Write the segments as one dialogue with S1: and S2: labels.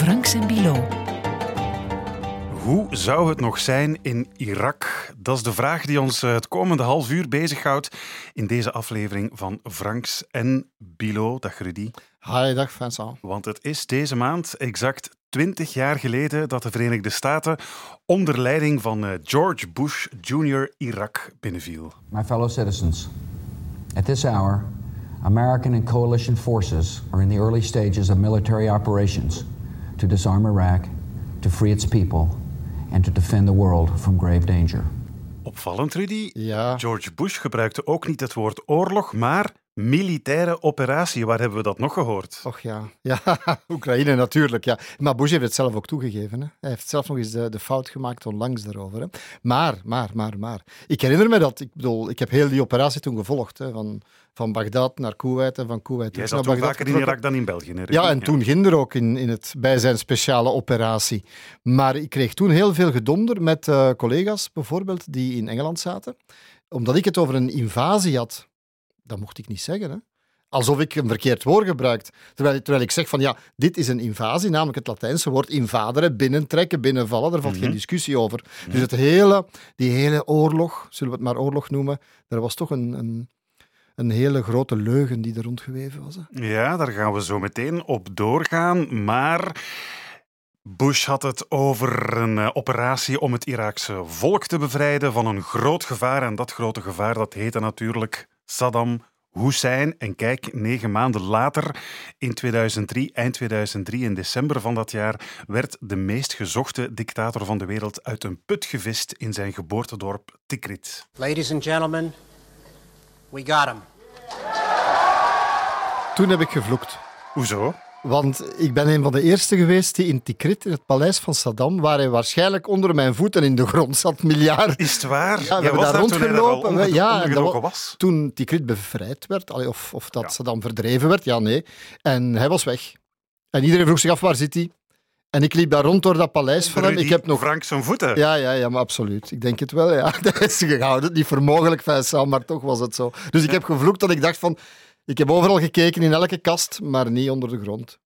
S1: Franks en Bilo.
S2: Hoe zou het nog zijn in Irak? Dat is de vraag die ons eh, het komende half uur bezighoudt in deze aflevering van Franks en Bilo. Dag Rudy.
S3: Hi, dag Vincent.
S2: Want het is deze maand exact 20 jaar geleden dat de Verenigde Staten onder leiding van eh, George Bush Jr. Irak binnenviel.
S4: My fellow citizens, at this hour, American and coalition forces are in the early stages of military operations to disarm Iraq, to free its people, and to defend the world from grave danger.
S2: Opvallend, Rudy.
S3: Ja.
S2: George Bush gebruikte ook niet het woord oorlog, maar militaire operatie. Waar hebben we dat nog gehoord?
S3: Och ja. Ja, Oekraïne natuurlijk. Ja. Maar Bush heeft het zelf ook toegegeven. Hè. Hij heeft zelf nog eens de, de fout gemaakt onlangs daarover. Hè. Maar, maar, maar, maar. Ik herinner me dat. Ik bedoel, ik heb heel die operatie toen gevolgd. Hè. Van, van Bagdad naar Kuwait en van Kuwait
S2: Jij zat
S3: naar Bagdad
S2: vaker in. Irak dan in België. hè?
S3: Ja, en toen ging er ook in, in het, bij zijn speciale operatie. Maar ik kreeg toen heel veel gedonder met eh, collega's bijvoorbeeld die in Engeland zaten. Omdat ik het over een invasie had. Dat mocht ik niet zeggen, hè. Alsof ik een verkeerd woord gebruikt. Terwijl, terwijl ik zeg van ja, dit is een invasie, namelijk het Latijnse woord invaderen, binnentrekken, binnenvallen. Daar valt geen discussie over. Dus het hele, die hele oorlog, zullen we het maar oorlog noemen, daar was toch een, een, een hele grote leugen die er rondgeweven was. Hè.
S2: Ja, daar gaan we zo meteen op doorgaan. Maar Bush had het over een eh, operatie om het Iraakse volk te bevrijden van een groot gevaar. En dat grote gevaar, dat heette natuurlijk Saddam Hussein. En kijk, negen maanden later, in 2003, eind 2003, in december van dat jaar, werd de meest gezochte dictator van de wereld uit een put gevist in zijn geboortedorp Tikrit.
S5: Ladies and gentlemen, we got him.
S3: Toen heb ik gevloekt.
S2: Hoezo?
S3: Want ik ben een van de eerste geweest die in Tikrit, in het paleis van Saddam, waar hij waarschijnlijk onder mijn voeten in de grond zat, miljard.
S2: Is het waar?
S3: Ja, we hebben
S2: was
S3: daar
S2: toen
S3: rondgelopen. We- ja, dat
S2: was.
S3: Toen Tikrit bevrijd werd, allee, of, of dat
S2: Ja.
S3: Saddam verdreven werd, ja, nee. En hij was weg. En iedereen vroeg zich af, waar zit hij? En ik liep daar rond door dat paleis van hem. Ik heb nog...
S2: Frank zijn voeten.
S3: Ja, ja, ja, maar absoluut. Ik denk het wel, ja. Dat is gehouden. Niet voor mogelijk, Vincent, maar toch was het zo. Dus ik heb gevloekt dat ik dacht van... Ik heb overal gekeken, in elke kast, maar niet onder de grond.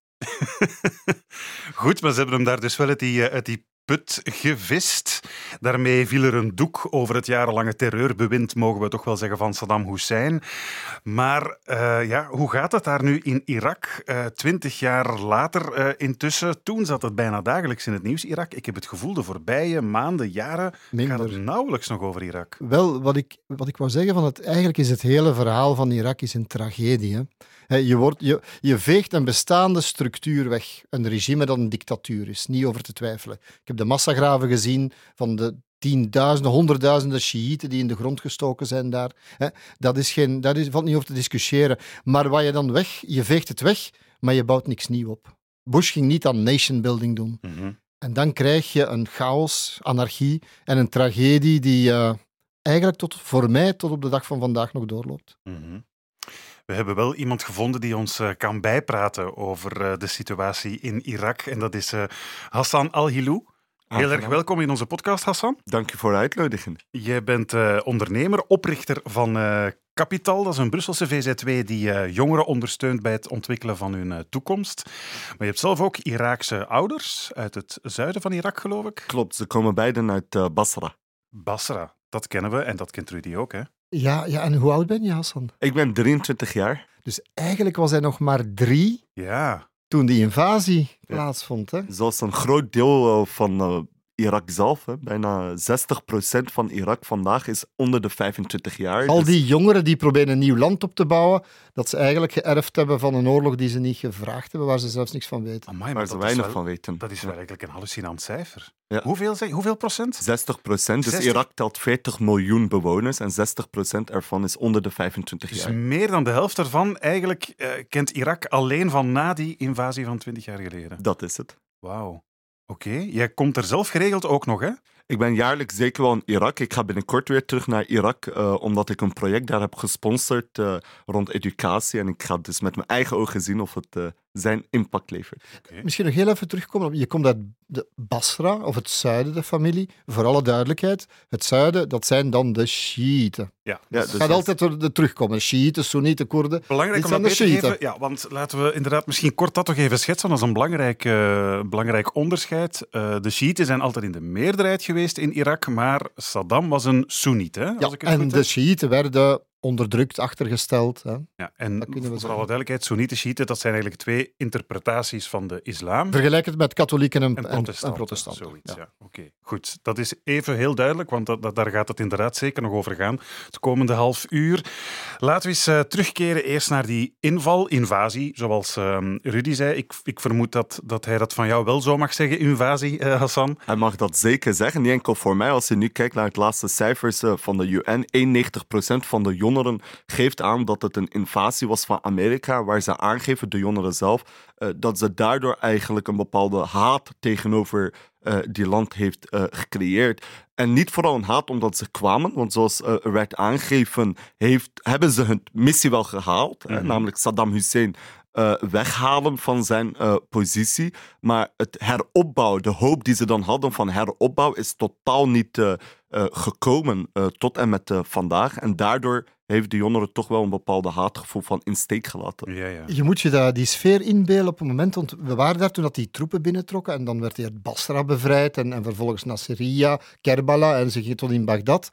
S2: Goed, maar ze hebben hem daar dus wel uit die, eh, uit die put gevist. Daarmee viel er een doek over het jarenlange terreurbewind, mogen we toch wel zeggen, van Saddam Hussein. Maar eh, ja, hoe gaat het daar nu in Irak? Eh, Twintig jaar later eh, intussen. Toen zat het bijna dagelijks in het nieuws, Irak. Ik heb het gevoel, de voorbije maanden, jaren,
S3: Minder.
S2: gaat het nauwelijks nog over Irak.
S3: Wel, wat ik, wat ik wou zeggen, van het, eigenlijk is het hele verhaal van Irak is een tragedie. Hè? Je, wordt, je, je veegt een bestaande structuur weg. Een regime dat een dictatuur is, niet over te twijfelen. Ik heb de massagraven gezien van de tienduizenden, honderdduizenden Shiiten die in de grond gestoken zijn daar. Dat, is geen, dat is, valt niet over te discussiëren. Maar wat je dan weg, je veegt het weg, maar je bouwt niks nieuw op. Bush ging niet aan nation building doen.
S2: Mhm.
S3: En dan krijg je een chaos, anarchie en een tragedie die eh, eigenlijk tot, voor mij tot op de dag van vandaag nog doorloopt.
S2: Mhm. We hebben wel iemand gevonden die ons eh, kan bijpraten over eh, de situatie in Irak. En dat is eh, Hassan Al-Hilou. Heel erg
S6: Aangenaam.
S2: welkom in onze podcast, Hassan.
S6: Dank je voor de uitnodiging.
S2: Je bent ondernemer, oprichter van Capital. Dat is een Brusselse VZW die jongeren ondersteunt bij het ontwikkelen van hun toekomst. Maar je hebt zelf ook Iraakse ouders uit het zuiden van Irak, geloof ik.
S6: Klopt, ze komen beiden uit Basra.
S2: Basra, dat kennen we en dat kent Rudy ook, hè?
S3: Ja, ja, en hoe oud ben je, Hassan?
S6: Ik ben 23 jaar.
S3: Dus eigenlijk was hij nog maar drie
S2: Ja.
S3: toen die invasie plaatsvond. Hè?
S6: Zoals een groot deel eh, van eh, Irak zelf. Hè. Bijna 60% van Irak vandaag is onder de 25 jaar.
S3: Al
S6: Dus
S3: die jongeren die proberen een nieuw land op te bouwen, dat ze eigenlijk geërfd hebben van een oorlog die ze niet gevraagd hebben, waar ze zelfs niks van weten.
S2: Amai, maar
S6: waar ze
S2: dat is
S6: weinig
S2: wel-
S6: van weten.
S2: Dat is wel eigenlijk een hallucinant cijfer.
S6: Ja.
S2: Hoeveel, zeg, hoeveel procent?
S6: 60 procent. Dus
S2: 60?
S6: Irak telt 40 miljoen bewoners en 60 procent ervan is onder de 25
S2: Dus
S6: jaar.
S2: meer dan de helft daarvan eigenlijk eh, kent Irak alleen van na die invasie van 20 jaar geleden.
S6: Dat is het.
S2: Wauw. Oké, jij komt er zelf geregeld ook nog, hè?
S6: Ik ben jaarlijks zeker wel in Irak. Ik ga binnenkort weer terug naar Irak, eh, omdat ik een project daar heb gesponsord eh, rond educatie. En ik ga dus met mijn eigen ogen zien of het eh, zijn impact levert.
S3: Misschien nog heel even terugkomen. Je komt uit de Basra, of het zuiden, de familie. Voor alle duidelijkheid, het zuiden, dat zijn dan de Shiiten.
S2: Ja,
S6: Ja,
S3: Het
S6: dus
S3: gaat
S6: dat-
S3: altijd er de terugkomen. Shiiten, Soenieten, Koerden.
S2: Belangrijk om dat
S3: de
S2: te geven.
S3: Shiiten.
S2: Ja, want laten we inderdaad misschien kort dat toch even schetsen. Dat is een belangrijk, eh, belangrijk onderscheid. Eh, de Shiiten zijn altijd in de meerderheid geweest in Irak, maar Saddam was een Soeniet. Hè, als
S3: Ja,
S2: ik het
S3: en de. Shiiten werden onderdrukt, achtergesteld. Hè.
S2: Ja, en
S3: dat kunnen we
S2: voor alle duidelijkheid, Soenieten, Shiiten, dat zijn eigenlijk twee interpretaties van de islam.
S3: Vergelijk het met katholieken en,
S2: En
S3: en,
S2: protestanten.
S3: en protestanten.
S2: Zoiets,
S3: Ja.
S2: ja. Oké, goed. Dat is even heel duidelijk, want dat, dat- daar gaat het inderdaad zeker nog over gaan. Het komende half uur. Laten we eens eh, terugkeren eerst naar die inval, invasie, zoals ehm, Rudy zei. Ik, ik vermoed dat, dat hij dat van jou wel zo mag zeggen, invasie, eh, Hassan.
S6: Hij mag dat zeker zeggen, niet enkel voor mij. Als je nu kijkt naar het laatste cijfers eh, van de UN, 91% van de jongeren geeft aan dat het een invasie was van Amerika, waar ze aangeven, de jongeren zelf, eh, dat ze daardoor eigenlijk een bepaalde haat tegenover eh, die land heeft eh, gecreëerd. En niet vooral een haat omdat ze kwamen, want zoals er werd aangegeven, heeft, hebben ze hun missie wel gehaald, hè,
S2: Mhm.
S6: namelijk Saddam Hussein weghalen van zijn positie. Maar het heropbouw, de hoop die ze dan hadden van heropbouw, is totaal niet gekomen tot en met vandaag. En daardoor heeft de jongeren toch wel een bepaalde haatgevoel van in steek gelaten.
S2: Ja, ja.
S3: Je moet je dat, die sfeer inbeelden op het moment, want we waren daar toen dat die troepen binnentrokken en dan werd eerst Basra bevrijd en, en vervolgens Nasiriyah, Kerbala en ze gingen tot in Bagdad.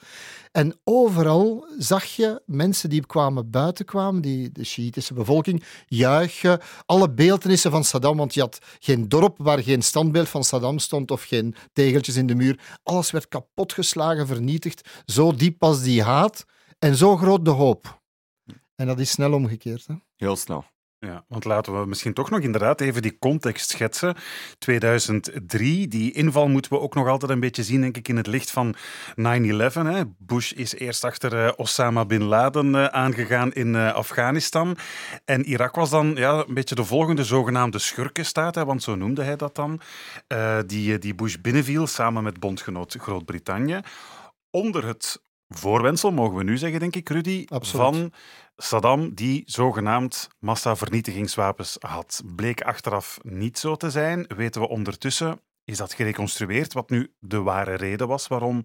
S3: En overal zag je mensen die kwamen buiten kwamen, die, de Shiïtische bevolking, juichen. Alle beeldenissen van Saddam, want je had geen dorp waar geen standbeeld van Saddam stond of geen tegeltjes in de muur. Alles werd kapotgeslagen, vernietigd. Zo diep was die haat en zo groot de hoop. En dat is snel omgekeerd. Hè?
S6: Heel snel.
S2: Ja, want laten we misschien toch nog inderdaad even die context schetsen. 2003, die inval moeten we ook nog altijd een beetje zien, denk ik, in het licht van 9-11. hè. Bush is eerst achter eh, Osama Bin Laden eh, aangegaan in eh, Afghanistan. En Irak was dan ja, een beetje de volgende zogenaamde schurkenstaat, hè, want zo noemde hij dat dan, eh, die, die Bush binnenviel samen met bondgenoot Groot-Brittannië. Onder het voorwendsel, mogen we nu zeggen, denk ik, Rudy,
S3: Absoluut.
S2: van Saddam, die zogenaamd massavernietigingswapens had. Bleek achteraf niet zo te zijn. Weten we ondertussen, is dat gereconstrueerd, wat nu de ware reden was waarom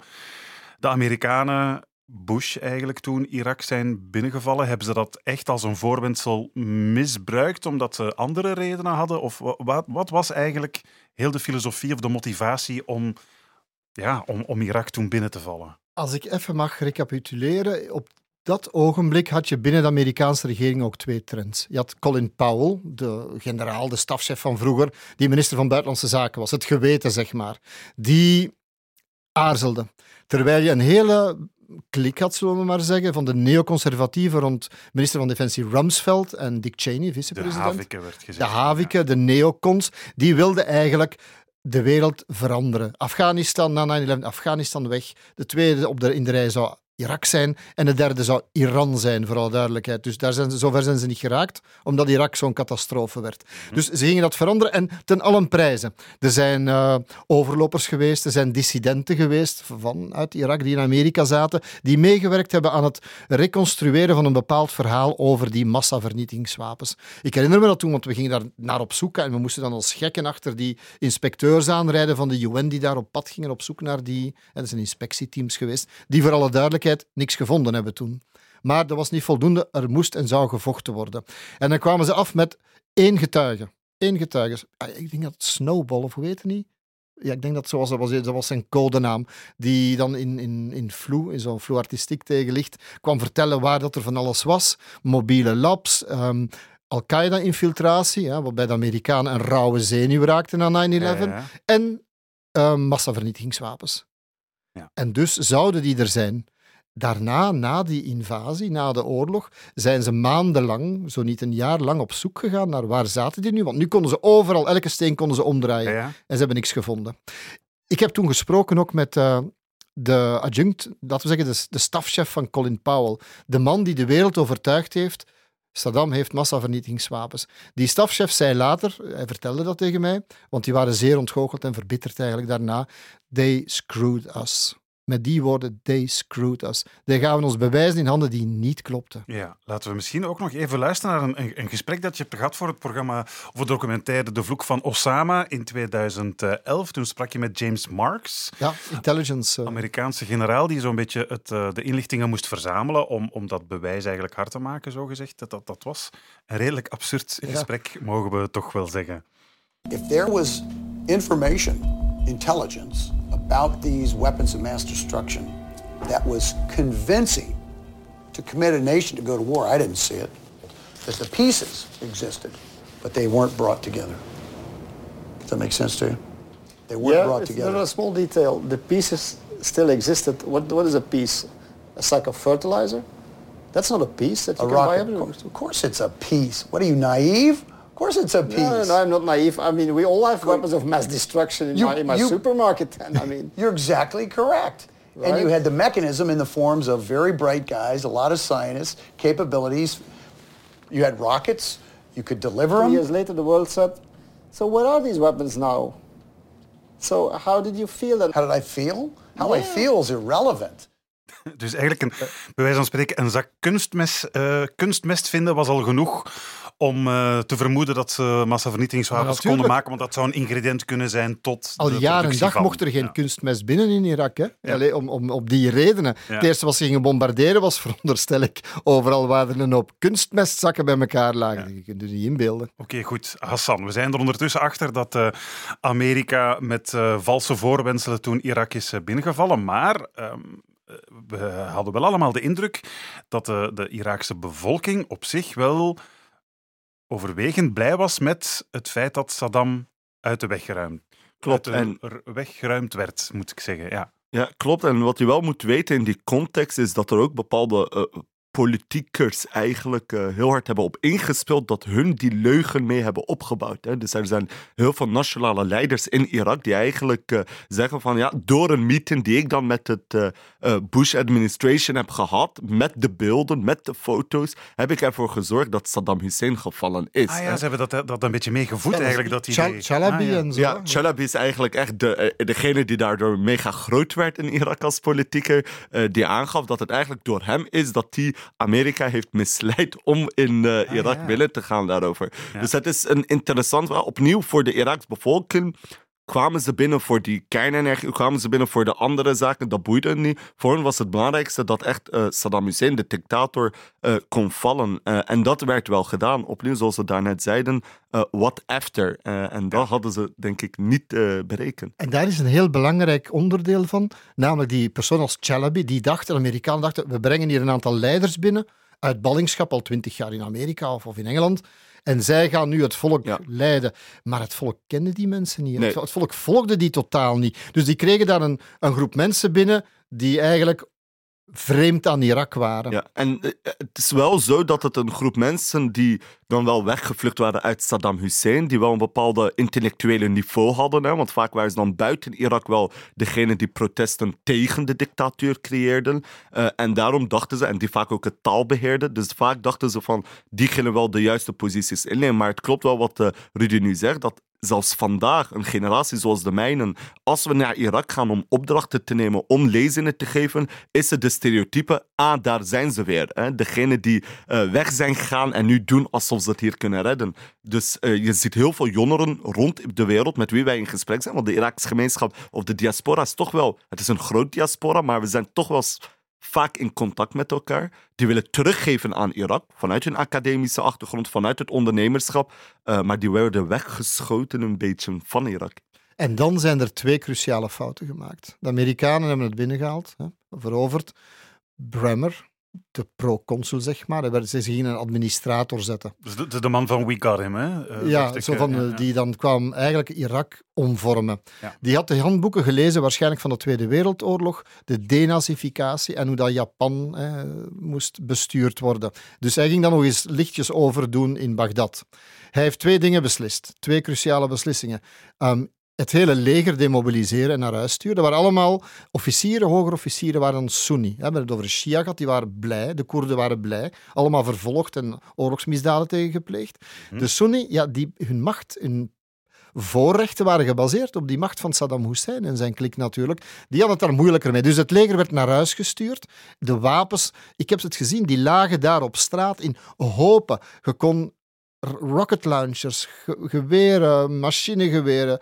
S2: de Amerikanen Bush eigenlijk toen Irak zijn binnengevallen. Hebben ze dat echt als een voorwendsel misbruikt omdat ze andere redenen hadden? Of wa- wat, wat was eigenlijk heel de filosofie of de motivatie om, ja, om, om Irak toen binnen te vallen?
S3: Als ik even mag recapituleren, op dat ogenblik had je binnen de Amerikaanse regering ook twee trends. Je had Colin Powell, de generaal, de stafchef van vroeger, die minister van Buitenlandse Zaken was, het geweten zeg maar, die aarzelde. Terwijl je een hele klik had, zullen we maar zeggen, van de neoconservatieven rond minister van Defensie Rumsfeld en Dick Cheney,
S2: De
S3: vicepresident.
S2: Havike werd gezegd.
S3: De Haviken, de neocons, die wilden eigenlijk de wereld veranderen. Afghanistan na 9-11, Afghanistan weg. De tweede op de, in de rij zou Irak zijn en de derde zou Iran zijn, voor alle duidelijkheid. Dus daar zijn ze, zover zijn ze niet geraakt, omdat Irak zo'n catastrofe werd. Dus ze gingen dat veranderen en ten allen prijzen. Er zijn eh, overlopers geweest, er zijn dissidenten geweest vanuit Irak die in Amerika zaten, die meegewerkt hebben aan het reconstrueren van een bepaald verhaal over die massavernietigingswapens. Ik herinner me dat toen, want we gingen daar naar op zoek en we moesten dan als gekken achter die inspecteurs aanrijden van de UN die daar op pad gingen op zoek naar die, en dat zijn inspectieteams geweest, die voor alle duidelijkheid niks gevonden hebben toen. Maar dat was niet voldoende, er moest en zou gevochten worden. En dan kwamen ze af met één getuige. Één getuige. Ah, Ik denk dat het Snowball, of hoe heet het niet? Ja, ik denk dat zo was, dat was, dat was zijn codenaam. Die dan in, in, in Flu, in zo'n Flu artistiek tegenlicht, kwam vertellen waar dat er van alles was. Mobiele labs, ehm, Al-Qaeda-infiltratie, ja, waarbij de Amerikanen een rauwe zenuw raakten na 9-11.
S2: Ja, ja.
S3: En ehm, massavernietigingswapens.
S2: Ja.
S3: En dus zouden die er zijn. Daarna, na die invasie, na de oorlog, zijn ze maandenlang, zo niet een jaar lang, op zoek gegaan naar waar zaten die nu. Want nu konden ze overal, elke steen konden ze omdraaien.
S2: Ja.
S3: En ze hebben niks gevonden. Ik heb toen gesproken ook met eh, de adjunct, laten we zeggen, de, de stafchef van Colin Powell. De man die de wereld overtuigd heeft, Saddam heeft massavernietigingswapens. Die stafchef zei later, hij vertelde dat tegen mij, want die waren zeer ontgoocheld en verbitterd eigenlijk daarna, they screwed us. Met die woorden, they screwed us. Die gaven ons bewijzen in handen die niet klopten.
S2: Ja, laten we misschien ook nog even luisteren naar een, een, een gesprek dat je hebt gehad voor het programma of het documentaire De Vloek van Osama in 2011. Toen sprak je met James Marks.
S3: Ja, intelligence. Uh...
S2: Amerikaanse generaal die zo'n beetje het, uh, de inlichtingen moest verzamelen om, om dat bewijs eigenlijk hard te maken, zo gezegd. Dat, dat, dat was een redelijk absurd ja. gesprek, mogen we toch wel zeggen.
S1: If there was information, intelligence about these weapons of mass destruction that was convincing to commit a nation to go to war, I didn't see it. That the pieces existed, but they weren't brought together. Does that make sense to you? They weren't
S7: yeah,
S1: brought together.
S7: There's a small detail. The pieces still existed. What, what is a piece? A sack of fertilizer? That's not a piece that you
S1: a
S7: can
S1: rocket.
S7: buy
S1: Of course, of course it's a piece. What are you, naive? Of course it's a piece.
S7: No, no, I'm not naive. I mean, we all have weapons of mass destruction in
S1: You-
S7: my, in my
S1: you-
S7: supermarket. And I mean,
S1: You're exactly correct. And you had the mechanism in the forms of very bright guys, a lot of scientists, capabilities. You had rockets. You could deliver them.
S7: years later, the world said, so where are these weapons now? So how did you feel that?
S1: How did I feel? How I feel is irrelevant.
S2: Dus eigenlijk, een, bij wijze van spreken, een zak kunstmest, eh, kunstmest vinden was al genoeg om eh, te vermoeden dat ze massavernietigingswapens konden maken, want dat zou een ingrediënt kunnen zijn tot
S3: Al
S2: de
S3: jaar en dag
S2: van.
S3: mocht er geen
S2: Ja.
S3: kunstmest binnen in Irak. Hè? Allee, om, om, op die redenen. Het eerste wat ze gingen bombarderen was, veronderstel ik, overal waar er een hoop kunstmestzakken bij elkaar lagen. Je kunt je niet inbeelden.
S2: Oké, goed. Hassan, we zijn er ondertussen achter dat eh, Amerika met eh, valse voorwenselen toen Irak is binnengevallen. Maar ehm, eh, we hadden wel allemaal de indruk dat de, de Iraakse bevolking op zich wel overwegend blij was met het feit dat Saddam uit de weg geruimd,
S6: Klopt. En
S2: r- weg geruimd werd, moet ik zeggen. Ja.
S6: Ja, klopt. En wat je wel moet weten in die context is dat er ook bepaalde eh, politiekers eigenlijk eh, heel hard hebben op ingespeeld dat hun die leugen mee hebben opgebouwd. Hè. Dus er zijn heel veel nationale leiders in Irak die eigenlijk eh, zeggen van ja, door een meeting die ik dan met het eh, eh, Bush administration heb gehad, met de beelden, met de foto's, heb ik ervoor gezorgd dat Saddam Hussein gevallen is.
S2: Ah
S6: hè.
S2: ja, ze hebben dat, dat een beetje meegevoed eigenlijk. Dat idee.
S3: Chalabi
S2: Ah, ja.
S3: en zo.
S6: Ja, Chalabi is eigenlijk echt de, degene die daardoor mega groot werd in Irak als politieker. eh, die aangaf dat het eigenlijk door hem is dat hij Amerika heeft misleid om in eh, Irak
S2: ja.
S6: binnen te gaan daarover.
S2: Ja.
S6: Dus het is een interessant. Opnieuw voor de Iraakse bevolking. Kwamen ze binnen voor die kernenergie, kwamen ze binnen voor de andere zaken, dat boeide hen niet. Voor hen was het belangrijkste dat echt eh, Saddam Hussein, de dictator, eh, kon vallen. Eh, en dat werd wel gedaan. Opnieuw, zoals we daarnet zeiden, what after. En dat hadden ze, denk ik, niet berekend.
S3: En daar is een heel belangrijk onderdeel van, namelijk die persoon als Chalabi, die dacht, de Amerikanen dachten, we brengen hier een aantal leiders binnen, uit ballingschap, al twintig jaar in Amerika of, of in Engeland, en zij gaan nu het volk
S6: Ja.
S3: leiden. Maar het volk kende die mensen niet.
S6: Nee.
S3: Het, het volk volgde die totaal niet. Dus die kregen daar een, een groep mensen binnen die eigenlijk vreemd aan Irak waren.
S6: Ja, en eh, het is wel zo dat het een groep mensen die dan wel weggevlucht waren uit Saddam Hussein, die wel een bepaalde intellectuele niveau hadden, hè, want vaak waren ze dan buiten Irak wel degene die protesten tegen de dictatuur creëerden. Eh, en daarom dachten ze, en die vaak ook het taal beheerden, dus vaak dachten ze van, die wel de juiste posities innemen. Maar het klopt wel wat eh, Rudy nu zegt, dat zelfs vandaag, een generatie zoals de mijnen, als we naar Irak gaan om opdrachten te nemen, om lezingen te geven, is het de stereotype, ah, daar zijn ze weer. Hè? Degene die eh, weg zijn gegaan en nu doen alsof ze het hier kunnen redden. Dus eh, je ziet heel veel jongeren rond de wereld met wie wij in gesprek zijn, want de Iraakse gemeenschap of de diaspora is toch wel, het is een groot diaspora, maar we zijn toch wel vaak in contact met elkaar. Die willen teruggeven aan Irak, vanuit hun academische achtergrond, vanuit het ondernemerschap. eh, maar die werden weggeschoten een beetje van Irak.
S3: En dan zijn er twee cruciale fouten gemaakt. De Amerikanen hebben het binnengehaald, hè, veroverd. Bremer, de pro-consul zeg maar, hij werd- ze gingen een administrator zetten.
S2: Dus de, de, man van We Got Him, hè? Eh,
S3: ja, zo
S2: eh,
S3: van,
S2: ja,
S3: eh,
S2: ja.
S3: die dan kwam eigenlijk Irak omvormen.
S2: Ja.
S3: Die had de handboeken gelezen, waarschijnlijk van de Tweede Wereldoorlog, de denazificatie en hoe dat Japan eh, moest bestuurd worden. Dus hij ging dan nog eens lichtjes overdoen in Bagdad. Hij heeft twee dingen beslist, twee cruciale beslissingen. Ehm, het hele leger demobiliseren en naar huis sturen. Dat waren allemaal officieren, hoger officieren waren Sunni. We hebben het over Shia gehad, die waren blij. De Koerden waren blij. Allemaal vervolgd en oorlogsmisdaden tegen gepleegd. De Sunni, ja, die, hun macht, hun voorrechten waren gebaseerd op die macht van Saddam Hussein en zijn klik natuurlijk. Die had het daar moeilijker mee. Dus het leger werd naar huis gestuurd. De wapens, ik heb het gezien, die lagen daar op straat in hopen. Je kon rocket launchers, geweren, machinegeweren,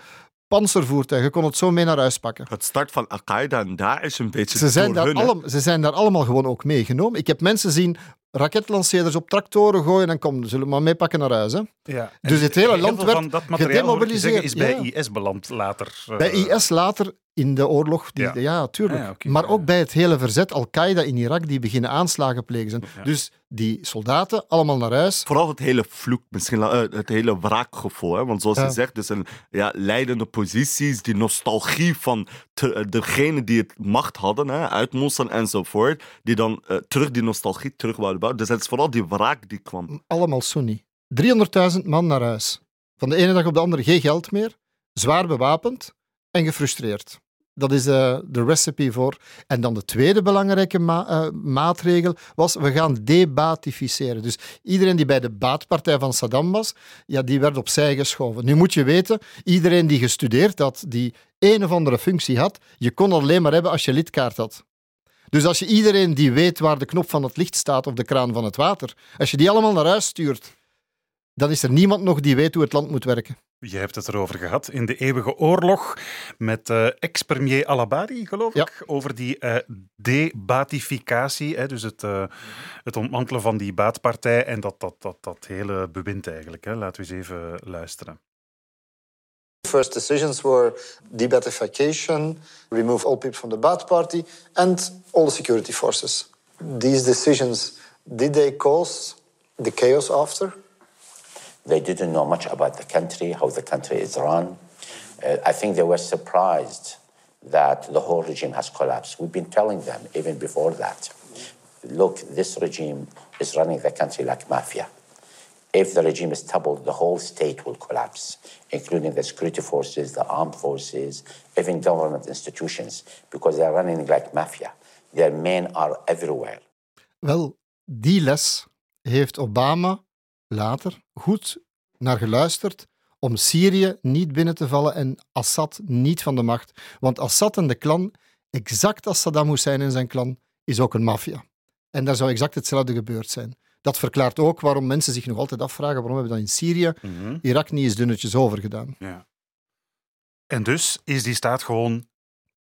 S3: panzervoertuigen. Je kon het zo mee naar huis pakken.
S6: Het start van Al-Qaeda en daar is een beetje
S3: ze zijn, daar allemaal, ze zijn daar allemaal gewoon ook meegenomen. Ik heb mensen zien raketlanceerders op tractoren gooien en kom, zullen we maar meepakken naar huis. Hè?
S2: Ja.
S3: Dus het hele land werd
S2: van dat materiaal, zeggen, is bij IS beland later.
S3: Uh... Bij IS later in de oorlog. Die, ja. ja, tuurlijk. Ah, ja, okay, maar ook bij het hele verzet, Al-Qaeda in Irak, die beginnen aanslagen plegen zijn. Dus die soldaten allemaal naar huis.
S6: Vooral het hele vloek, misschien uh, het hele wraakgevoel. Hè? Want zoals je zegt, dus een ja, leidende posities, die nostalgie van degene die het macht hadden, hè, uit Mossel enzovoort, die dan uh, terug die nostalgie terug wouden bouwen. Dus het is vooral die wraak die kwam.
S3: Allemaal Sunni. 300.000 man naar huis. Van de ene dag op de andere geen geld meer, zwaar bewapend en gefrustreerd. Dat is uh, de recipe voor. En dan de tweede belangrijke uh, maatregel was, we gaan debatificeren. Dus iedereen die bij de baatpartij van Saddam was, ja, die werd opzij geschoven. Nu moet je weten, iedereen die gestudeerd had, die een of andere functie had, je kon alleen maar hebben als je lidkaart had. Dus als je iedereen die weet waar de knop van het licht staat of de kraan van het water, als je die allemaal naar huis stuurt, dan is er niemand nog die weet hoe het land moet werken.
S2: Je hebt het erover gehad in de eeuwige oorlog met uh, ex-premier Al-Abadi, geloof ik, over die uh, debatificatie, hè, dus het, uh, het ontmantelen van die baatpartij en dat, dat, dat, dat hele bewind eigenlijk. Hè. Laten we eens even luisteren.
S7: First decisions were debatification, remove all people from the Baath Party and all the security forces. These decisions, did they cause the chaos after?
S8: They didn't know much about the country, how the country is run. Uh, I think they were surprised that the whole regime has collapsed. We've been telling them even before that look, this regime is running the country like mafia. If the regime is toppled, the whole state will collapse, including the security forces, the armed forces, even government institutions, because they're running like mafia. Their men are everywhere.
S3: Wel, die les heeft Obama later goed naar geluisterd om Syrië niet binnen te vallen en Assad niet van de macht. Want Assad en de klan, exact als Saddam Hussein en zijn klan, is ook een maffia. En daar zou exact hetzelfde gebeurd zijn. Dat verklaart ook waarom mensen zich nog altijd afvragen waarom hebben we dat in Syrië, mm Irak niet eens dunnetjes overgedaan.
S2: Ja. En dus is die staat gewoon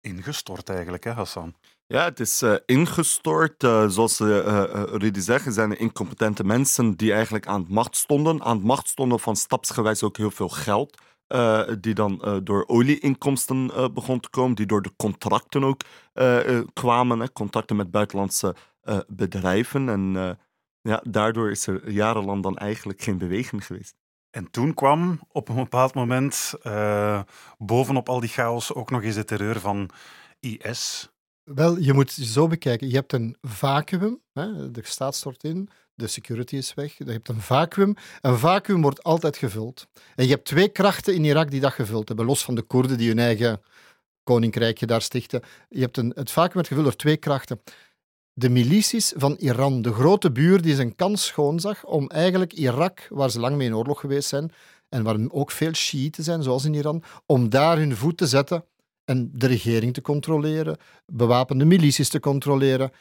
S2: ingestort eigenlijk, hè Hassan?
S6: Ja, het is uh, ingestort. Uh, zoals uh, Rudy zegt, zijn er incompetente mensen die eigenlijk aan het macht stonden. Aan het macht stonden van stapsgewijs ook heel veel geld. die dan door olieinkomsten begon te komen, die door de contracten ook kwamen. Hè, contracten met buitenlandse bedrijven. En ja, daardoor is er jarenlang dan eigenlijk geen beweging geweest.
S2: En toen kwam op een bepaald moment bovenop al die chaos ook nog eens de terreur van IS.
S3: Wel, je moet het zo bekijken. Je hebt een vacuüm, hè, de staat stort in, de security is weg. Je hebt een vacuüm. Een vacuüm wordt altijd gevuld. En je hebt twee krachten in Irak die dat gevuld hebben, los van de Koerden die hun eigen koninkrijkje daar stichten. Je hebt een, het vacuüm wordt gevuld door twee krachten. De milities van Iran, de grote buur die zijn kans schoonzag om eigenlijk Irak, waar ze lang mee in oorlog geweest zijn, en waar ook veel Shiiten zijn, zoals in Iran, om daar hun voet te zetten en de regering te controleren, bewapende milities te controleren.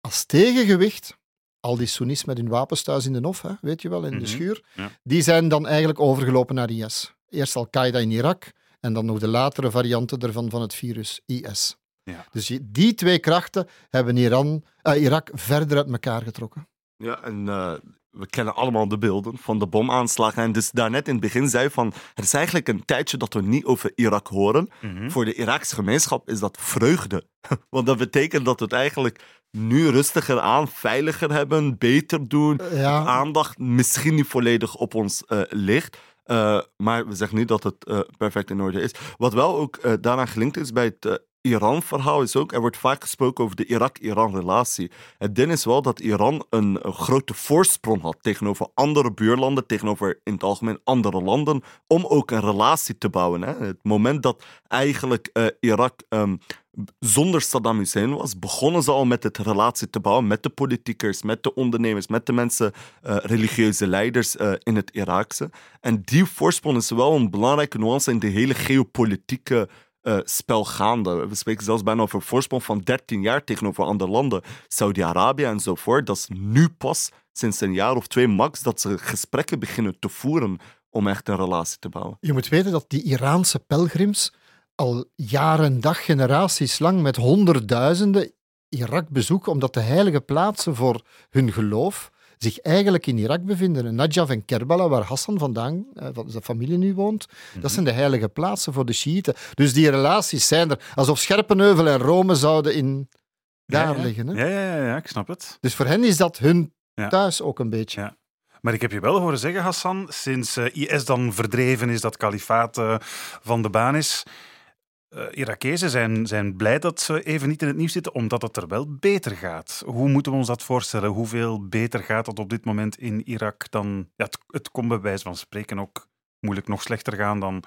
S3: Als tegengewicht, al die Soenies met hun wapens thuis in de hof, hè, weet je wel, in de mhm. schuur, die zijn dan eigenlijk overgelopen naar IS. Eerst Al-Qaeda in Irak en dan nog de latere varianten ervan van het virus, IS. Ja. Dus die twee krachten hebben Iran, uh, Irak verder uit elkaar getrokken.
S6: Ja, en uh, we kennen allemaal de beelden van de bomaanslagen. En dus daarnet in het begin zei van, er is eigenlijk een tijdje dat we niet over Irak horen. Mhm. Voor de Iraakse gemeenschap is dat vreugde. Want dat betekent dat we het eigenlijk nu rustiger aan, veiliger hebben, beter doen. Ja. Aandacht misschien niet volledig op ons uh, ligt. Uh, maar we zeggen niet dat het uh, perfect in orde is. Wat wel ook daaraan gelinkt is bij het Iran-verhaal is ook, er wordt vaak gesproken over de Irak-Iran-relatie. Het ding is wel dat Iran een, grote voorsprong had tegenover andere buurlanden, tegenover in het algemeen andere landen, om ook een relatie te bouwen. Hè. Het moment dat eigenlijk uh, Irak um, zonder Saddam Hussein was, begonnen ze al met het relatie te bouwen met de politiekers, met de ondernemers, met de mensen, uh, religieuze leiders uh, in het Iraakse. En die voorsprong is wel een belangrijke nuance in de hele geopolitieke uh, spel gaande. We spreken zelfs bijna over een voorsprong van 13 jaar tegenover andere landen, Saudi-Arabië enzovoort. Dat is nu pas sinds een jaar of twee max dat ze gesprekken beginnen te voeren om echt een relatie te bouwen.
S3: Je moet weten dat die Iraanse pelgrims al jaren, dag, generaties lang met honderdduizenden Irak bezoeken, omdat de heilige plaatsen voor hun geloof zich eigenlijk in Irak bevinden. Najaf en Kerbala, waar Hassan vandaan, eh, van zijn familie nu woont, dat mhm. zijn de heilige plaatsen voor de Shiiten. Dus die relaties zijn er alsof Scherpenheuvel en Rome zouden in daar liggen. Hè?
S2: Ja, ja, ja, ik snap het.
S3: Dus voor hen is dat hun thuis ook een beetje.
S2: Ja. Maar ik heb je wel horen zeggen, Hassan, sinds eh, IS dan verdreven is, dat kalifaat uh, van de baan is, uh, Irakezen zijn, zijn blij dat ze even niet in het nieuws zitten, omdat het er wel beter gaat. Hoe moeten we ons dat voorstellen? Hoeveel beter gaat het op dit moment in Irak dan... Ja, het, het kon bij wijze van spreken ook moeilijk nog slechter gaan dan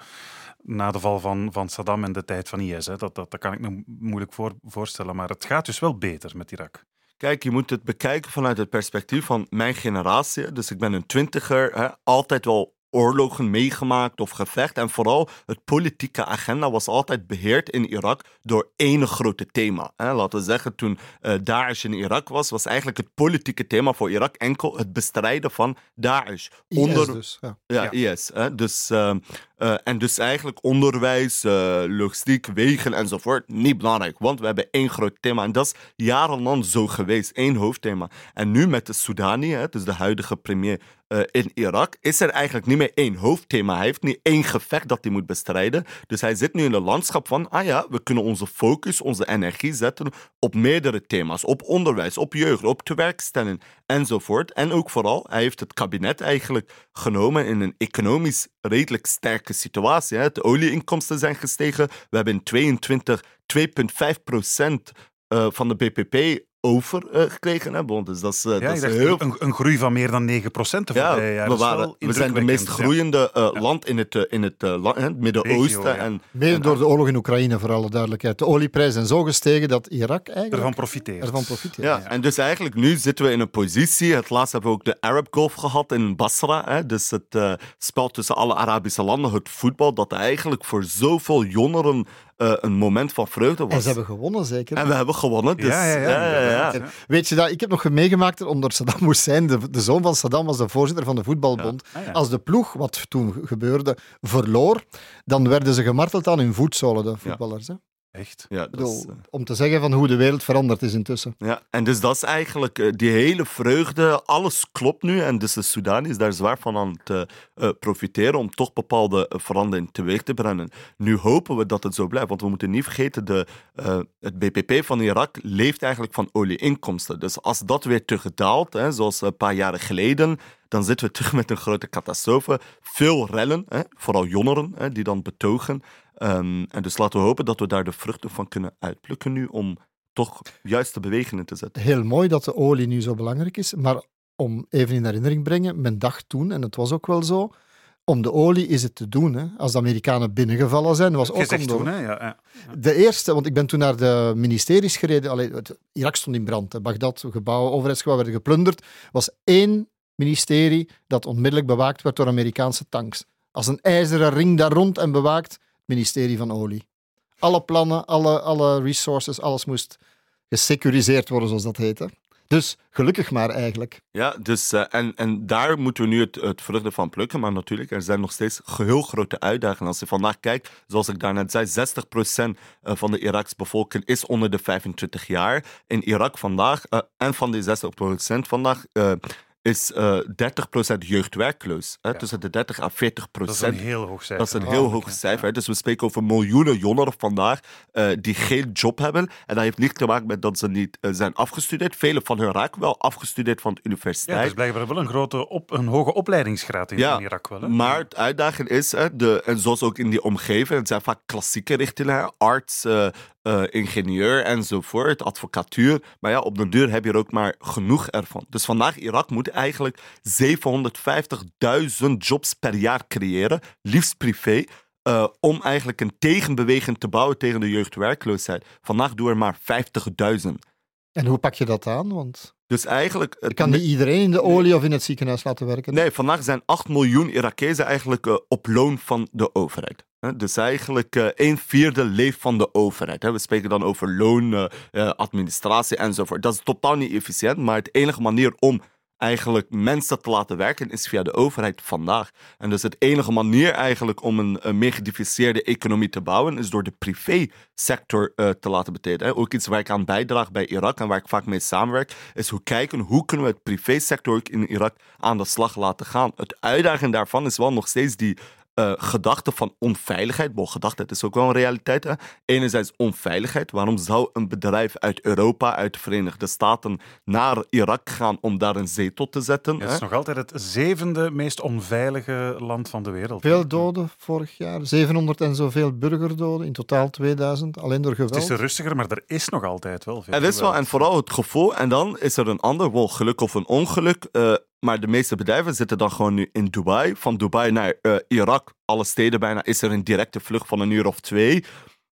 S2: na de val van, van Saddam en de tijd van IS. Hè. Dat, dat, dat kan ik me moeilijk voor, voorstellen. Maar het gaat dus wel beter met Irak.
S6: Kijk, je moet het bekijken vanuit het perspectief van mijn generatie. Dus ik ben een twintiger, hè, altijd wel oorlogen meegemaakt of gevecht. En vooral het politieke agenda was altijd beheerd in Irak door één grote thema. Laten we zeggen, toen uh, Daesh in Irak was, was eigenlijk het politieke thema voor Irak enkel het bestrijden van Daesh.
S3: Onder, dus. Ja,
S6: ja, IS. Hè? Dus, uh, uh, en dus eigenlijk onderwijs, uh, logistiek, wegen enzovoort niet belangrijk. Want we hebben één groot thema. En dat is jarenlang zo geweest. één hoofdthema. En nu met de Soudani, dus de huidige premier uh, in Irak, is er eigenlijk niet meer één hoofdthema. Hij heeft niet één gevecht dat hij moet bestrijden. Dus hij zit nu in een landschap van, ah ja, we kunnen onze focus, onze energie zetten op meerdere thema's. Op onderwijs, op jeugd, op tewerkstelling enzovoort. En ook vooral, hij heeft het kabinet eigenlijk genomen in een economisch redelijk situatie. Hè. De olieinkomsten zijn gestegen. We hebben in 22 2,5 procent uh, van de BPP overgekregen hebben. Dus dat is, uh, ja, dat is heel...
S2: een, een, groei van meer dan 9 procent.
S6: Ja, we, waren, we zijn de meest groeiende uh, land in het, uh, in het, het Midden-Oosten. Ja.
S3: Mede door de oorlog in Oekraïne, voor alle duidelijkheid. De olieprijzen zijn zo gestegen dat Irak eigenlijk
S2: ervan profiteert.
S3: Ervan profiteert
S6: ja, en dus eigenlijk nu zitten we in een positie. Het laatst hebben we ook de Arab Gulf gehad in Basra. Hè, dus het spel tussen alle Arabische landen, het voetbal, dat eigenlijk voor zoveel jongeren uh, een moment van vreugde was.
S3: En ze hebben gewonnen, zeker?
S6: En we hebben gewonnen. Dus, ja, ja, ja. ja, ja
S3: weet je dat? Ik heb nog meegemaakt onder Saddam Hussein. De, de zoon van Saddam was de voorzitter van de voetbalbond. Ah, Als de ploeg, wat toen gebeurde, verloor, dan werden ze gemarteld aan hun voetzolen, de voetballers. Hè?
S2: Echt?
S6: Ja,
S3: bedoel, is, uh... Om te zeggen van hoe de wereld veranderd is intussen.
S6: Ja, en dus dat is eigenlijk uh, die hele vreugde, alles klopt nu. En dus de Sudan is daar zwaar van aan het uh, profiteren om toch bepaalde veranderingen teweeg te brengen. Nu hopen we dat het zo blijft, want we moeten niet vergeten, de, het BPP van Irak leeft eigenlijk van olieinkomsten. Dus als dat weer terugdaalt, hè, zoals een paar jaren geleden, dan zitten we terug met een grote catastrofe. Veel rellen, hè, vooral jongeren hè, die dan betogen. Um, en dus laten we hopen dat we daar de vruchten van kunnen uitplukken nu om toch juiste bewegingen te zetten.
S3: Heel mooi dat de olie nu zo belangrijk is, maar om even in herinnering brengen, men dacht toen, en het was ook wel zo, om de olie is het te doen. Hè. Als de Amerikanen binnengevallen zijn, was ook om
S2: toen, hè? Ja, ja.
S3: De eerste, want ik ben toen naar de ministeries gereden, allee, het, Irak stond in brand, hè. Bagdad, gebouwen, overheidsgebouwen werden geplunderd, was één ministerie dat onmiddellijk bewaakt werd door Amerikaanse tanks. Als een ijzeren ring daar rond en bewaakt ministerie van Olie. Alle plannen, alle, alle resources, alles moest gesecuriseerd worden, zoals dat heette. Dus gelukkig maar eigenlijk.
S6: Ja, dus, uh, en, en daar moeten we nu het, het vruchten van plukken. Maar natuurlijk, er zijn nog steeds heel grote uitdagingen. Als je vandaag kijkt, zoals ik daarnet zei, 60% eh, van de Irakse bevolking is onder de 25 jaar. In Irak vandaag, uh, en van die 60% vandaag is uh, eh, 30% jeugdwerkloos. Hè? Ja. Tussen de 30 en 40%. Dat is
S2: een heel hoog cijfer.
S6: Dat is een heel oh, hoog cijfer. Dus we spreken over miljoenen jongeren vandaag uh, die geen job hebben. En dat heeft niet te maken met dat ze niet uh, zijn afgestudeerd. Velen van hen raken wel afgestudeerd van de universiteit. Ja,
S2: dus blijkbaar wel een, grote op, een hoge opleidingsgraad in, ja, Irak. Wel, hè?
S6: Maar het uitdaging is, hè, de, en zoals ook in die omgeving, het zijn vaak klassieke richtingen, arts, uh, ingenieur enzovoort, advocatuur. Maar ja, op de duur heb je er ook maar genoeg ervan. Dus vandaag Irak moet eigenlijk 750.000 jobs per jaar creëren, liefst privé. uh, om eigenlijk een tegenbeweging te bouwen tegen de jeugdwerkloosheid. Vandaag doen er maar 50.000.
S3: En hoe pak je dat aan? Want
S6: dus eigenlijk...
S3: Je kan niet iedereen in de olie of in het ziekenhuis laten werken?
S6: Nee, vandaag zijn 8 miljoen Irakezen eigenlijk uh, op loon van de overheid. Dus eigenlijk uh, een vierde leeft van de overheid. We spreken dan over loon, uh, administratie enzovoort. Dat is totaal niet efficiënt, maar het enige manier om eigenlijk mensen te laten werken is via de overheid vandaag. En dus het enige manier eigenlijk om een, meer gediversifieerde economie te bouwen is door de privésector te laten betreden. Ook iets waar ik aan bijdraag bij Irak en waar ik vaak mee samenwerk, is hoe kijken hoe kunnen we het privésector in Irak aan de slag laten gaan. Het uitdaging daarvan is wel nog steeds die uh, gedachte van onveiligheid. Bon, gedachte, het is ook wel een realiteit. Hè? Enerzijds onveiligheid. Waarom zou een bedrijf uit Europa, uit de Verenigde Staten, naar Irak gaan om daar een zetel te zetten?
S2: het is nog altijd het zevende meest onveilige land van de wereld.
S3: Veel doden vorig jaar, 700 en zoveel burgerdoden, in totaal 2000, alleen door geweld.
S2: Het is rustiger, maar er is nog altijd wel veel.
S6: Het is wel, en vooral het gevoel. En dan is er een ander, wel geluk of een ongeluk. Uh, maar de meeste bedrijven zitten dan gewoon nu in Dubai. Van Dubai naar uh, Irak, alle steden bijna, is er een directe vlucht van een uur of twee.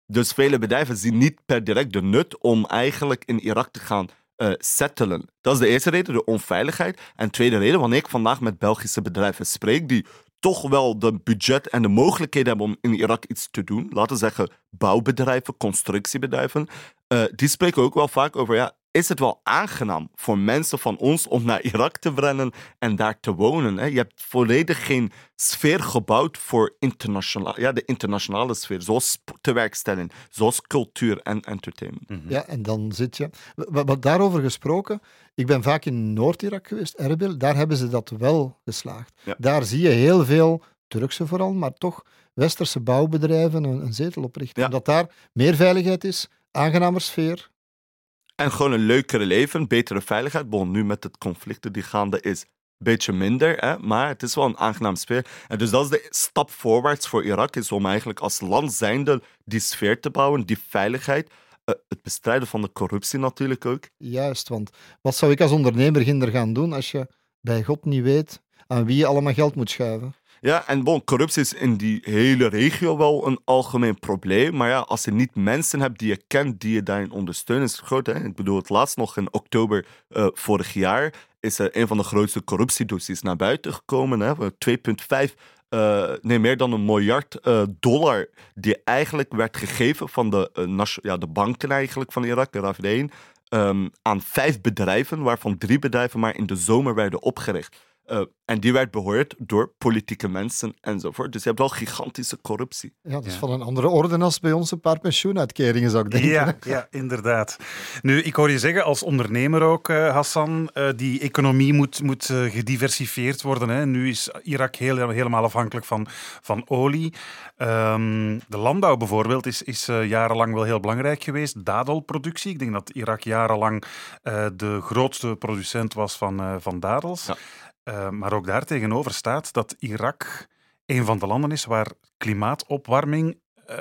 S6: Dus vele bedrijven zien niet per direct de nut om eigenlijk in Irak te gaan uh, settelen. Dat is de eerste reden, de onveiligheid. En tweede reden, wanneer ik vandaag met Belgische bedrijven spreek, die toch wel de budget en de mogelijkheden hebben om in Irak iets te doen. Laten we zeggen bouwbedrijven, constructiebedrijven. Uh, die spreken ook wel vaak over, ja, is het wel aangenaam voor mensen van ons om naar Irak te rennen en daar te wonen. Hè? Je hebt volledig geen sfeer gebouwd voor internationaal, ja, de internationale sfeer, zoals tewerkstelling, zoals cultuur en entertainment.
S3: Mhm. Ja, en dan zit je. Wat daarover gesproken, ik ben vaak in Noord-Irak geweest, Erbil, daar hebben ze dat wel geslaagd. Daar zie je heel veel, Turkse vooral, maar toch westerse bouwbedrijven een, een zetel oprichten. Omdat daar meer veiligheid is, aangenamer sfeer,
S6: en gewoon een leukere leven, betere veiligheid. Bon, nu met het conflicten die gaande is, een beetje minder, hè, maar het is wel een aangenaam sfeer. En dus dat is de stap voorwaarts voor Irak, is om eigenlijk als land zijnde die sfeer te bouwen, die veiligheid. Uh, het bestrijden van de corruptie natuurlijk ook.
S3: Juist, want wat zou ik als ondernemer ginder gaan doen als je bij God niet weet aan wie je allemaal geld moet schuiven?
S6: Ja, en bon, corruptie is in die hele regio wel een algemeen probleem. Maar ja, als je niet mensen hebt die je kent, die je daarin ondersteunen, is het groot. Hè? Ik bedoel, het laatst nog in oktober uh, vorig jaar is er een van de grootste corruptiedossiers naar buiten gekomen. 2,5 uh, nee, meer dan een miljard uh, dollar die eigenlijk werd gegeven van de, ja, de banken eigenlijk van Irak, de RAF1, um, aan vijf bedrijven, waarvan drie bedrijven maar in de zomer werden opgericht. Uh, en die werd behoord door politieke mensen enzovoort. Dus je hebt wel gigantische corruptie.
S3: Ja, dat is van een andere orde als bij ons een paar pensioenuitkeringen, zou ik denken.
S2: Ja, ja inderdaad. Nu, ik hoor je zeggen als ondernemer ook, uh, Hassan, uh, die economie moet, moet gediversifieerd worden. Hè. Nu is Irak heel, helemaal afhankelijk van, van olie. Um, de landbouw bijvoorbeeld is, is jarenlang wel heel belangrijk geweest. Dadelproductie. Ik denk dat Irak jarenlang de grootste producent was van, van dadels. Ja. Uh, maar ook daar tegenover staat dat Irak een van de landen is waar klimaatopwarming uh,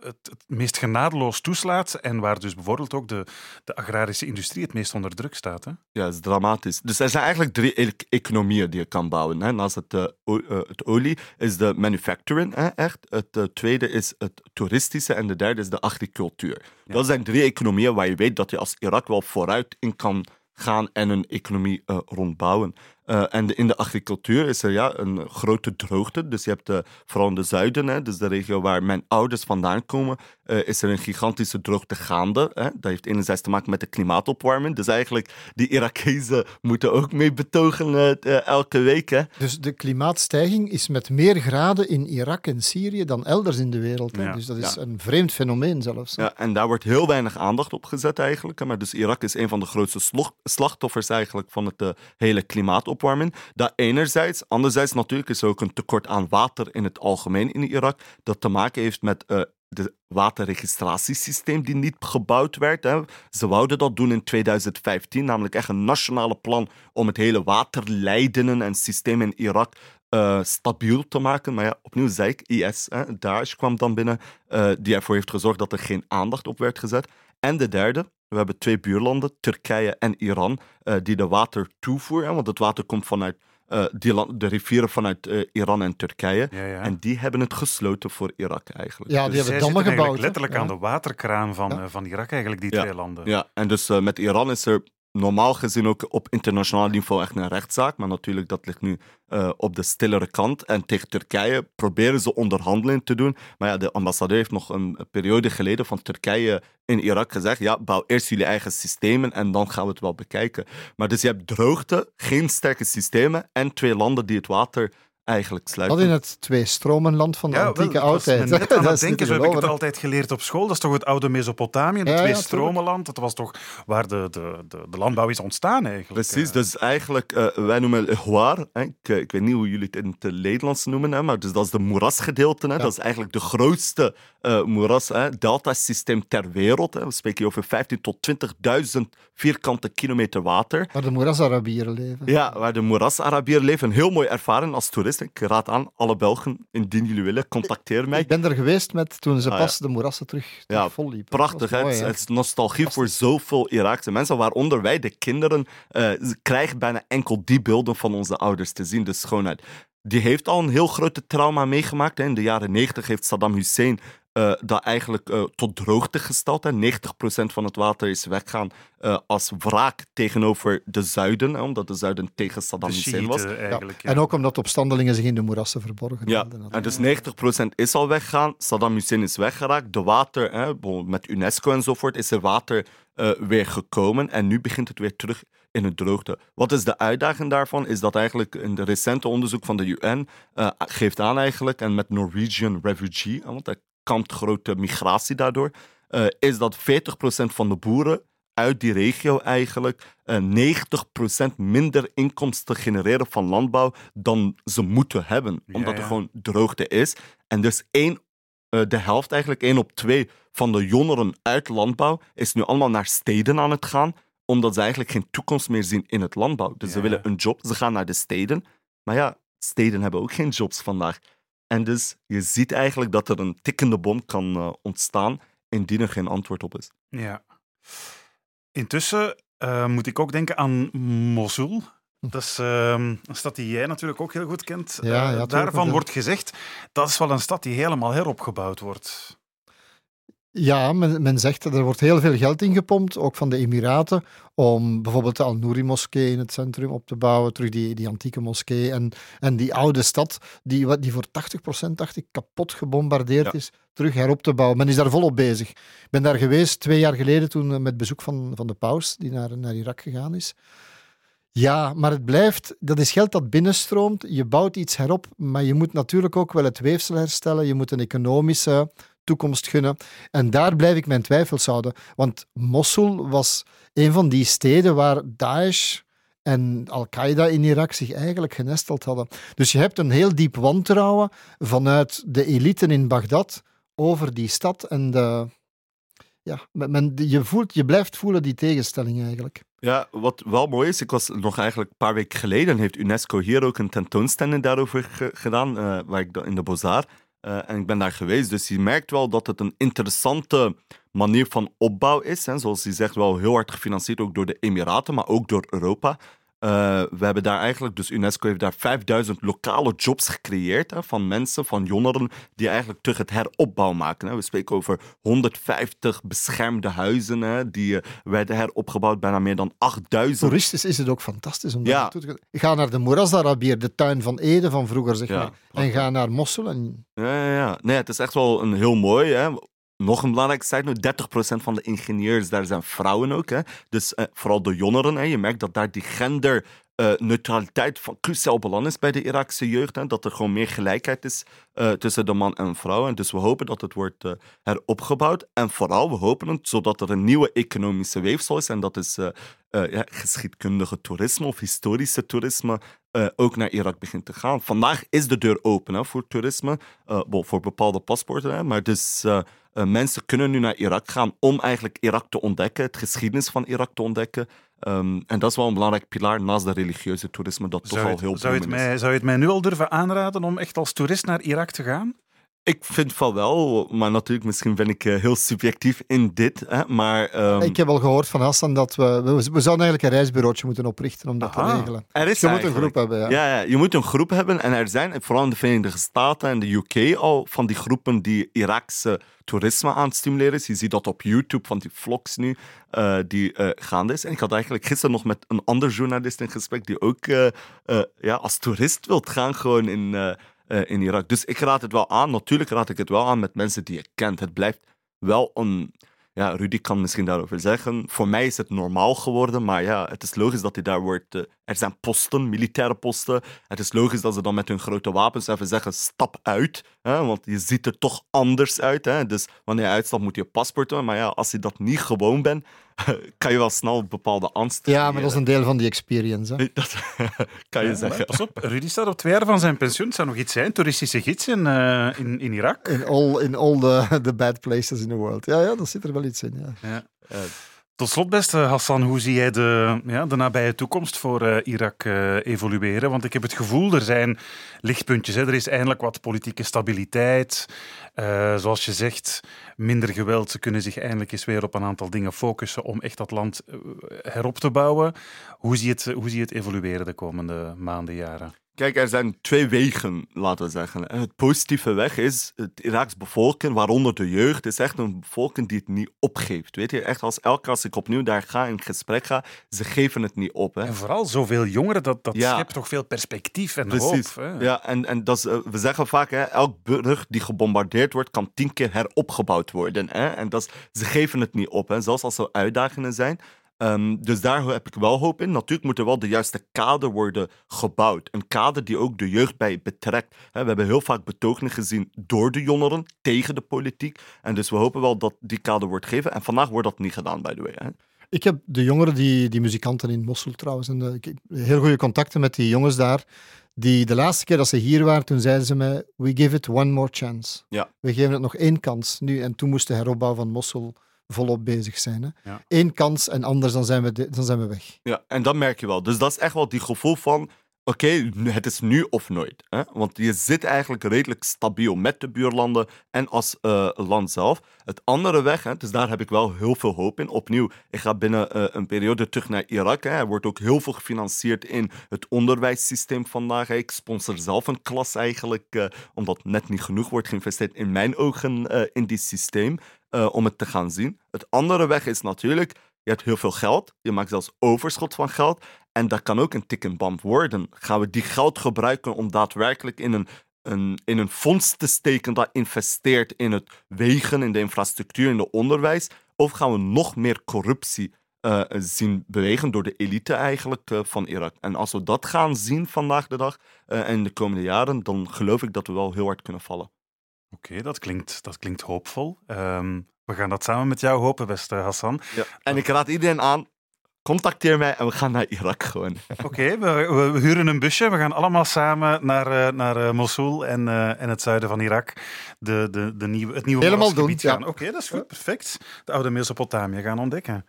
S2: het, het, meest genadeloos toeslaat en waar dus bijvoorbeeld ook de, de agrarische industrie het meest onder druk staat. Hè?
S6: Ja, dat is dramatisch. Dus er zijn eigenlijk drie e economieën die je kan bouwen. Hè. Naast het, uh, het olie is de manufacturing, hè, echt. Het tweede is het toeristische en de derde is de agricultuur. Ja. Dat zijn drie economieën waar je weet dat je als Irak wel vooruit in kan gaan en een economie rondbouwen. Uh, en in de agricultuur is er ja, een grote droogte. Dus je hebt uh, vooral in de zuiden, hè, dus de regio waar mijn ouders vandaan komen, uh, is er een gigantische droogte gaande. Hè. Dat heeft enerzijds te maken met de klimaatopwarming. Dus eigenlijk, die Irakezen moeten ook mee betogen elke week. Hè.
S3: Dus de klimaatstijging is met meer graden in Irak en Syrië dan elders in de wereld. Hè. Ja. Dus dat is ja. een vreemd fenomeen zelfs.
S6: Ja, en daar wordt heel weinig aandacht op gezet eigenlijk. Hè. Maar dus Irak is een van de grootste slachtoffers eigenlijk van het hele klimaatopwarming Dat enerzijds. Anderzijds natuurlijk is er ook een tekort aan water in het algemeen in Irak. Dat te maken heeft met uh, de waterregistratiesysteem die niet gebouwd werd. Hè. Ze wouden dat doen in 2015, namelijk echt een nationale plan om het hele waterleidingen en systeem in Irak uh, stabiel te maken. Maar ja, opnieuw zei ik, IS, hè, Daesh kwam dan binnen, uh, die ervoor heeft gezorgd dat er geen aandacht op werd gezet. En de derde, we hebben twee buurlanden, Turkije en Iran, uh, die de water toevoeren. Want het water komt vanuit uh, die de rivieren vanuit uh, Iran en Turkije.
S2: Ja, ja.
S6: En die hebben het gesloten voor Irak eigenlijk.
S3: Ja, die
S2: Dus
S3: hebben
S2: zij
S3: dammen gebouwd.
S2: eigenlijk letterlijk aan de waterkraan van,
S3: Ja.
S2: eh, van Irak, eigenlijk, die
S6: Ja.
S2: twee landen.
S6: Ja, en dus eh, met Iran is er normaal gezien ook op internationaal niveau echt een rechtszaak. Maar natuurlijk, dat ligt nu eh, op de stillere kant. En tegen Turkije proberen ze onderhandeling te doen. Maar ja, de ambassadeur heeft nog een periode geleden van Turkije in Irak gezegd: ja, bouw eerst jullie eigen systemen en dan gaan we het wel bekijken. Maar dus je hebt droogte, geen sterke systemen en twee landen die het water eigenlijk sluiten.
S3: Dat in het twee-stromenland van de
S2: Ja,
S3: antieke
S2: wel,
S3: oudheid.
S2: net aan
S3: Dat
S2: denken, zo heb ik het altijd geleerd op school. Dat is toch het oude Mesopotamië, het
S3: Ja, ja,
S2: twee-stromenland. Dat was toch waar de, de, de, de landbouw is ontstaan eigenlijk.
S6: Precies,
S2: Eh,
S6: dus eigenlijk, eh, wij noemen het Hwar. Hè. Ik, eh, ik weet niet hoe jullie het in het Nederlands noemen, hè, maar dus dat is de moerasgedeelte. Hè. Dat is eigenlijk de grootste eh moeras, hè, deltasysteem ter wereld. Hè. We spreken hier over 15 tot 20.000 vierkante kilometer water.
S3: Waar de moerasarabieren leven.
S6: Ja, waar de moerasarabieren leven. Een heel mooi ervaring als toerist. Ik raad aan alle Belgen, indien jullie willen, contacteer mij.
S3: Ik ben er geweest met, toen ze
S6: Ah,
S3: pas de moerassen terug, terug
S6: Ja,
S3: vol liepen.
S6: Prachtig, het, is,
S3: hè?
S6: het is nostalgie voor zoveel Iraakse mensen, waaronder wij, de kinderen, ze krijgen bijna enkel die beelden van onze ouders te zien. Dus schoonheid. Die heeft al een heel grote trauma meegemaakt. In de jaren 90 heeft Saddam Hussein eh, dat eigenlijk eh, tot droogte gesteld. Hè. 90% van het water is weggaan eh, als wraak tegenover de zuiden, hè, omdat de zuiden tegen Saddam
S2: de
S6: Hussein was.
S2: Ja.
S3: En ook omdat opstandelingen zich in de moerassen verborgen
S6: Ja,
S3: hadden.
S6: en dus 90% is al weggegaan. Saddam Hussein is weggeraakt. De water, hè, met UNESCO enzovoort, is er water eh, weer gekomen. En nu begint het weer terug in het droogte. Wat is de uitdaging daarvan? Is dat eigenlijk in de recente onderzoek van de UN eh, geeft aan eigenlijk, en met Norwegian Refugee, want er kampt grote migratie daardoor, eh, is dat 40% van de boeren uit die regio eigenlijk eh, 90% minder inkomsten genereren van landbouw dan ze moeten hebben.
S2: Ja,
S6: omdat er
S2: ja.
S6: gewoon droogte is. En dus één, eh, de helft eigenlijk, één op twee van de jongeren uit landbouw is nu allemaal naar steden aan het gaan, omdat ze eigenlijk geen toekomst meer zien in het landbouw. Dus ze willen een job, ze gaan naar de steden. Maar ja, steden hebben ook geen jobs vandaag. En dus je ziet eigenlijk dat er een tikkende bom kan eh, ontstaan indien er geen antwoord op is.
S2: Ja. Intussen eh, moet ik ook denken aan Mosul. Dat is ehm, een stad die jij natuurlijk ook heel goed kent.
S3: Ja,
S2: Eh,
S3: ja,
S2: daarvan wordt gezegd, dat is wel een stad die helemaal heropgebouwd wordt.
S3: Ja, men, men zegt dat er wordt heel veel geld ingepompt, ook van de Emiraten, om bijvoorbeeld de Al-Nouri-moskee in het centrum op te bouwen, terug die, die antieke moskee en, en die oude stad, die, wat- die voor 80% dacht ik kapot gebombardeerd
S6: Ja.
S3: is, terug herop te bouwen. Men is daar volop bezig. Ik ben daar geweest twee jaar geleden toen eh, met bezoek van, van de paus, die naar, naar Irak gegaan is. Ja, maar het blijft, dat is geld dat binnenstroomt. Je bouwt iets herop, maar je moet natuurlijk ook wel het weefsel herstellen. Je moet een economische toekomst gunnen. En daar blijf ik mijn twijfels houden. Want Mosul was een van die steden waar Daesh en Al-Qaeda in Irak zich eigenlijk genesteld hadden. Dus je hebt een heel diep wantrouwen vanuit de elite in Bagdad over die stad. En de, ja, men, je, voelt, je blijft voelen die tegenstelling eigenlijk.
S6: Ja, wat wel mooi is, ik was nog eigenlijk een paar weken geleden, heeft UNESCO hier ook een tentoonstelling daarover ge- gedaan, eh, waar ik in de Bozar. Eh, en ik ben daar geweest, dus je merkt wel dat het een interessante manier van opbouw is. Hè. Zoals je zegt, wel heel hard gefinancierd ook door de Emiraten, maar ook door Europa. Eh, we hebben daar eigenlijk, dus UNESCO heeft daar 5000 lokale jobs gecreëerd hè, van mensen, van jongeren, die eigenlijk terug het heropbouw maken. Hè. We spreken over 150 beschermde huizen, hè, die eh, werden heropgebouwd, bijna meer dan 8000.
S3: Toeristisch is het ook fantastisch om daar
S6: Ja.
S3: naartoe te gaan. Ga naar de Moeras Arabier, de tuin van Ede van vroeger, zeg
S6: Ja,
S3: maar. En ga naar Mosul. En
S6: Ja, ja, ja. Nee, het is echt wel een heel mooi. Hè. Nog een belangrijke site, nu 30% van de ingenieurs daar zijn vrouwen ook. Hè. Dus eh, vooral de jongeren. Hè. Je merkt dat daar die gender eh, van cruciaal belang is bij de Iraakse jeugd. Hè. Dat er gewoon meer gelijkheid is eh, tussen de man en vrouw. En dus we hopen dat het wordt heropgebouwd. En vooral, we hopen het zodat er een nieuwe economische weefsel is. En dat is ja, geschiedkundige toerisme of historische toerisme ook naar Irak begint te gaan. Vandaag is de deur open hè, voor toerisme, voor bepaalde paspoorten. Maar dus eh, mensen kunnen nu naar Irak gaan om eigenlijk Irak te ontdekken, het geschiedenis van Irak te ontdekken. Ehm, en dat is wel een belangrijk pilaar naast de religieuze toerisme, dat toch al heel bloeiend is.
S2: mij, zou je het mij nu al durven aanraden om echt als toerist naar Irak te gaan?
S6: Ik vind van wel, maar natuurlijk misschien ben ik heel subjectief in dit. Hè, maar, ehm,
S3: Ik heb al gehoord van Hassan dat we, we, we zouden eigenlijk een reisbureautje moeten oprichten om dat
S2: Aha.
S3: te regelen.
S6: Er is
S3: je moet een groep hebben, ja.
S6: Ja, ja, je moet een groep hebben. En er zijn, vooral in de Verenigde Staten en de UK, al van die groepen die Iraakse toerisme aan het stimuleren is. Je ziet dat op YouTube, van die vlogs nu, eh, die eh, gaande is. En ik had eigenlijk gisteren nog met een andere journalist in gesprek die ook eh, eh, ja, als toerist wilt gaan gewoon in, eh, in Irak. Dus ik raad het wel aan. Natuurlijk raad ik het wel aan met mensen die je kent. Het blijft wel een... Ja, Rudy kan misschien daarover zeggen. Voor mij is het normaal geworden, maar ja, het is logisch dat hij daar wordt. eh, er zijn posten, militaire posten. Het is logisch dat ze dan met hun grote wapens even zeggen: stap uit. Hè, want je ziet er toch anders uit. Hè? Dus wanneer je uitstapt, moet je paspoort doen. Maar ja, als je dat niet gewoon bent, kan je wel snel bepaalde angst.
S3: Ja, maar dat is een deel van die experience. Hè.
S6: Dat kan je zeggen.
S2: Pas op, Rudy staat op twee jaar van zijn pensioen. Het zou nog iets zijn, toeristische gids in, eh, in, in Irak.
S3: In all, in all the, the bad places in the world. Ja, ja, daar zit er wel iets in. Ja.
S2: Ja. Tot slot, beste Hassan, hoe zie jij de, ja, de nabije toekomst voor eh, Irak eh, evolueren? Want ik heb het gevoel, er zijn lichtpuntjes. Hè. Er is eindelijk wat politieke stabiliteit. Eh, zoals je zegt, minder geweld. Ze kunnen zich eindelijk eens weer op een aantal dingen focussen om echt dat land herop te bouwen. Hoe zie, het, hoe zie je het evolueren de komende maanden, jaren?
S6: Kijk, er zijn twee wegen, laten we zeggen. Het positieve weg is, het Iraaks bevolking, waaronder de jeugd, is echt een bevolking die het niet opgeeft. Weet je, echt als elke als ik opnieuw daar ga in gesprek ga, ze geven het niet op. Hè.
S2: En vooral zoveel jongeren, dat, dat
S6: Ja.
S2: schept toch veel perspectief en
S6: Precies.
S2: hoop. Hè?
S6: Ja, en, en dat is, eh, we zeggen vaak, hè, elk brug die gebombardeerd wordt, kan tien keer heropgebouwd worden. Hè? En dat is, ze geven het niet op, hè? zelfs als er uitdagingen zijn. Ehm, dus daar heb ik wel hoop in. Natuurlijk moet er wel de juiste kader worden gebouwd. Een kader die ook de jeugd bij betrekt. We hebben heel vaak betogingen gezien door de jongeren tegen de politiek. En dus we hopen wel dat die kader wordt gegeven. En vandaag wordt dat niet gedaan, by the way.
S3: Ik heb de jongeren, die, die muzikanten in Mosul trouwens, en eh, ik heel goede contacten met die jongens daar. Die de laatste keer dat ze hier waren, toen zeiden ze mij: We give it one more chance.
S6: Ja.
S3: We geven het nog één kans nu. En toen moest de heropbouw van Mosul volop bezig zijn. Hè.
S2: Ja.
S3: Eén kans en anders dan zijn, we de- dan zijn we weg.
S6: Ja, en dat merk je wel. Dus dat is echt wel die gevoel van... Oké, het is nu of nooit. Hè? Want je zit eigenlijk redelijk stabiel met de buurlanden en als eh, land zelf. Het andere weg, hè, dus daar heb ik wel heel veel hoop in. Opnieuw, ik ga binnen eh, een periode terug naar Irak. Hè. Er wordt ook heel veel gefinancierd in het onderwijssysteem vandaag. Hè. Ik sponsor zelf een klas eigenlijk, eh, omdat net niet genoeg wordt geïnvesteerd in mijn ogen in dit systeem. Eh, om het te gaan zien. Het andere weg is natuurlijk, je hebt heel veel geld. Je maakt zelfs overschot van geld. En dat kan ook een tikkenband worden. Gaan we die geld gebruiken om daadwerkelijk in een, een, in een fonds te steken dat investeert in het wegen, in de infrastructuur, in het onderwijs? Of gaan we nog meer corruptie eh, zien bewegen door de elite eigenlijk eh, van Irak? En als we dat gaan zien vandaag de dag eh, en de komende jaren, dan geloof ik dat we wel heel hard kunnen vallen.
S2: Oké, dat, klinkt, dat klinkt hoopvol. Ehm, we gaan dat samen met jou hopen, beste Hassan.
S6: Ja. En ik raad iedereen aan, contacteer mij en we gaan naar Irak gewoon.
S2: Oké, we, we, we huren een busje. We gaan allemaal samen naar, eh, naar eh, Mosul en, eh, en het zuiden van Irak. De, de, de nieuwe, het nieuwe
S3: Helemaal doen, ja.
S2: Oké, dat is goed, perfect. De oude Mesopotamië gaan ontdekken.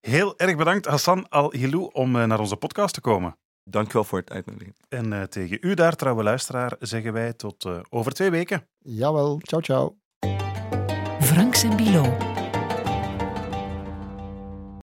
S2: Heel erg bedankt, Hassan Al-Hilou, om naar onze podcast te komen.
S6: Dankjewel voor het uitnodigen.
S2: En eh, tegen u daar, trouwe luisteraar, zeggen wij tot eh, over twee weken.
S3: Jawel, ciao, ciao.
S9: Franks en Bilo.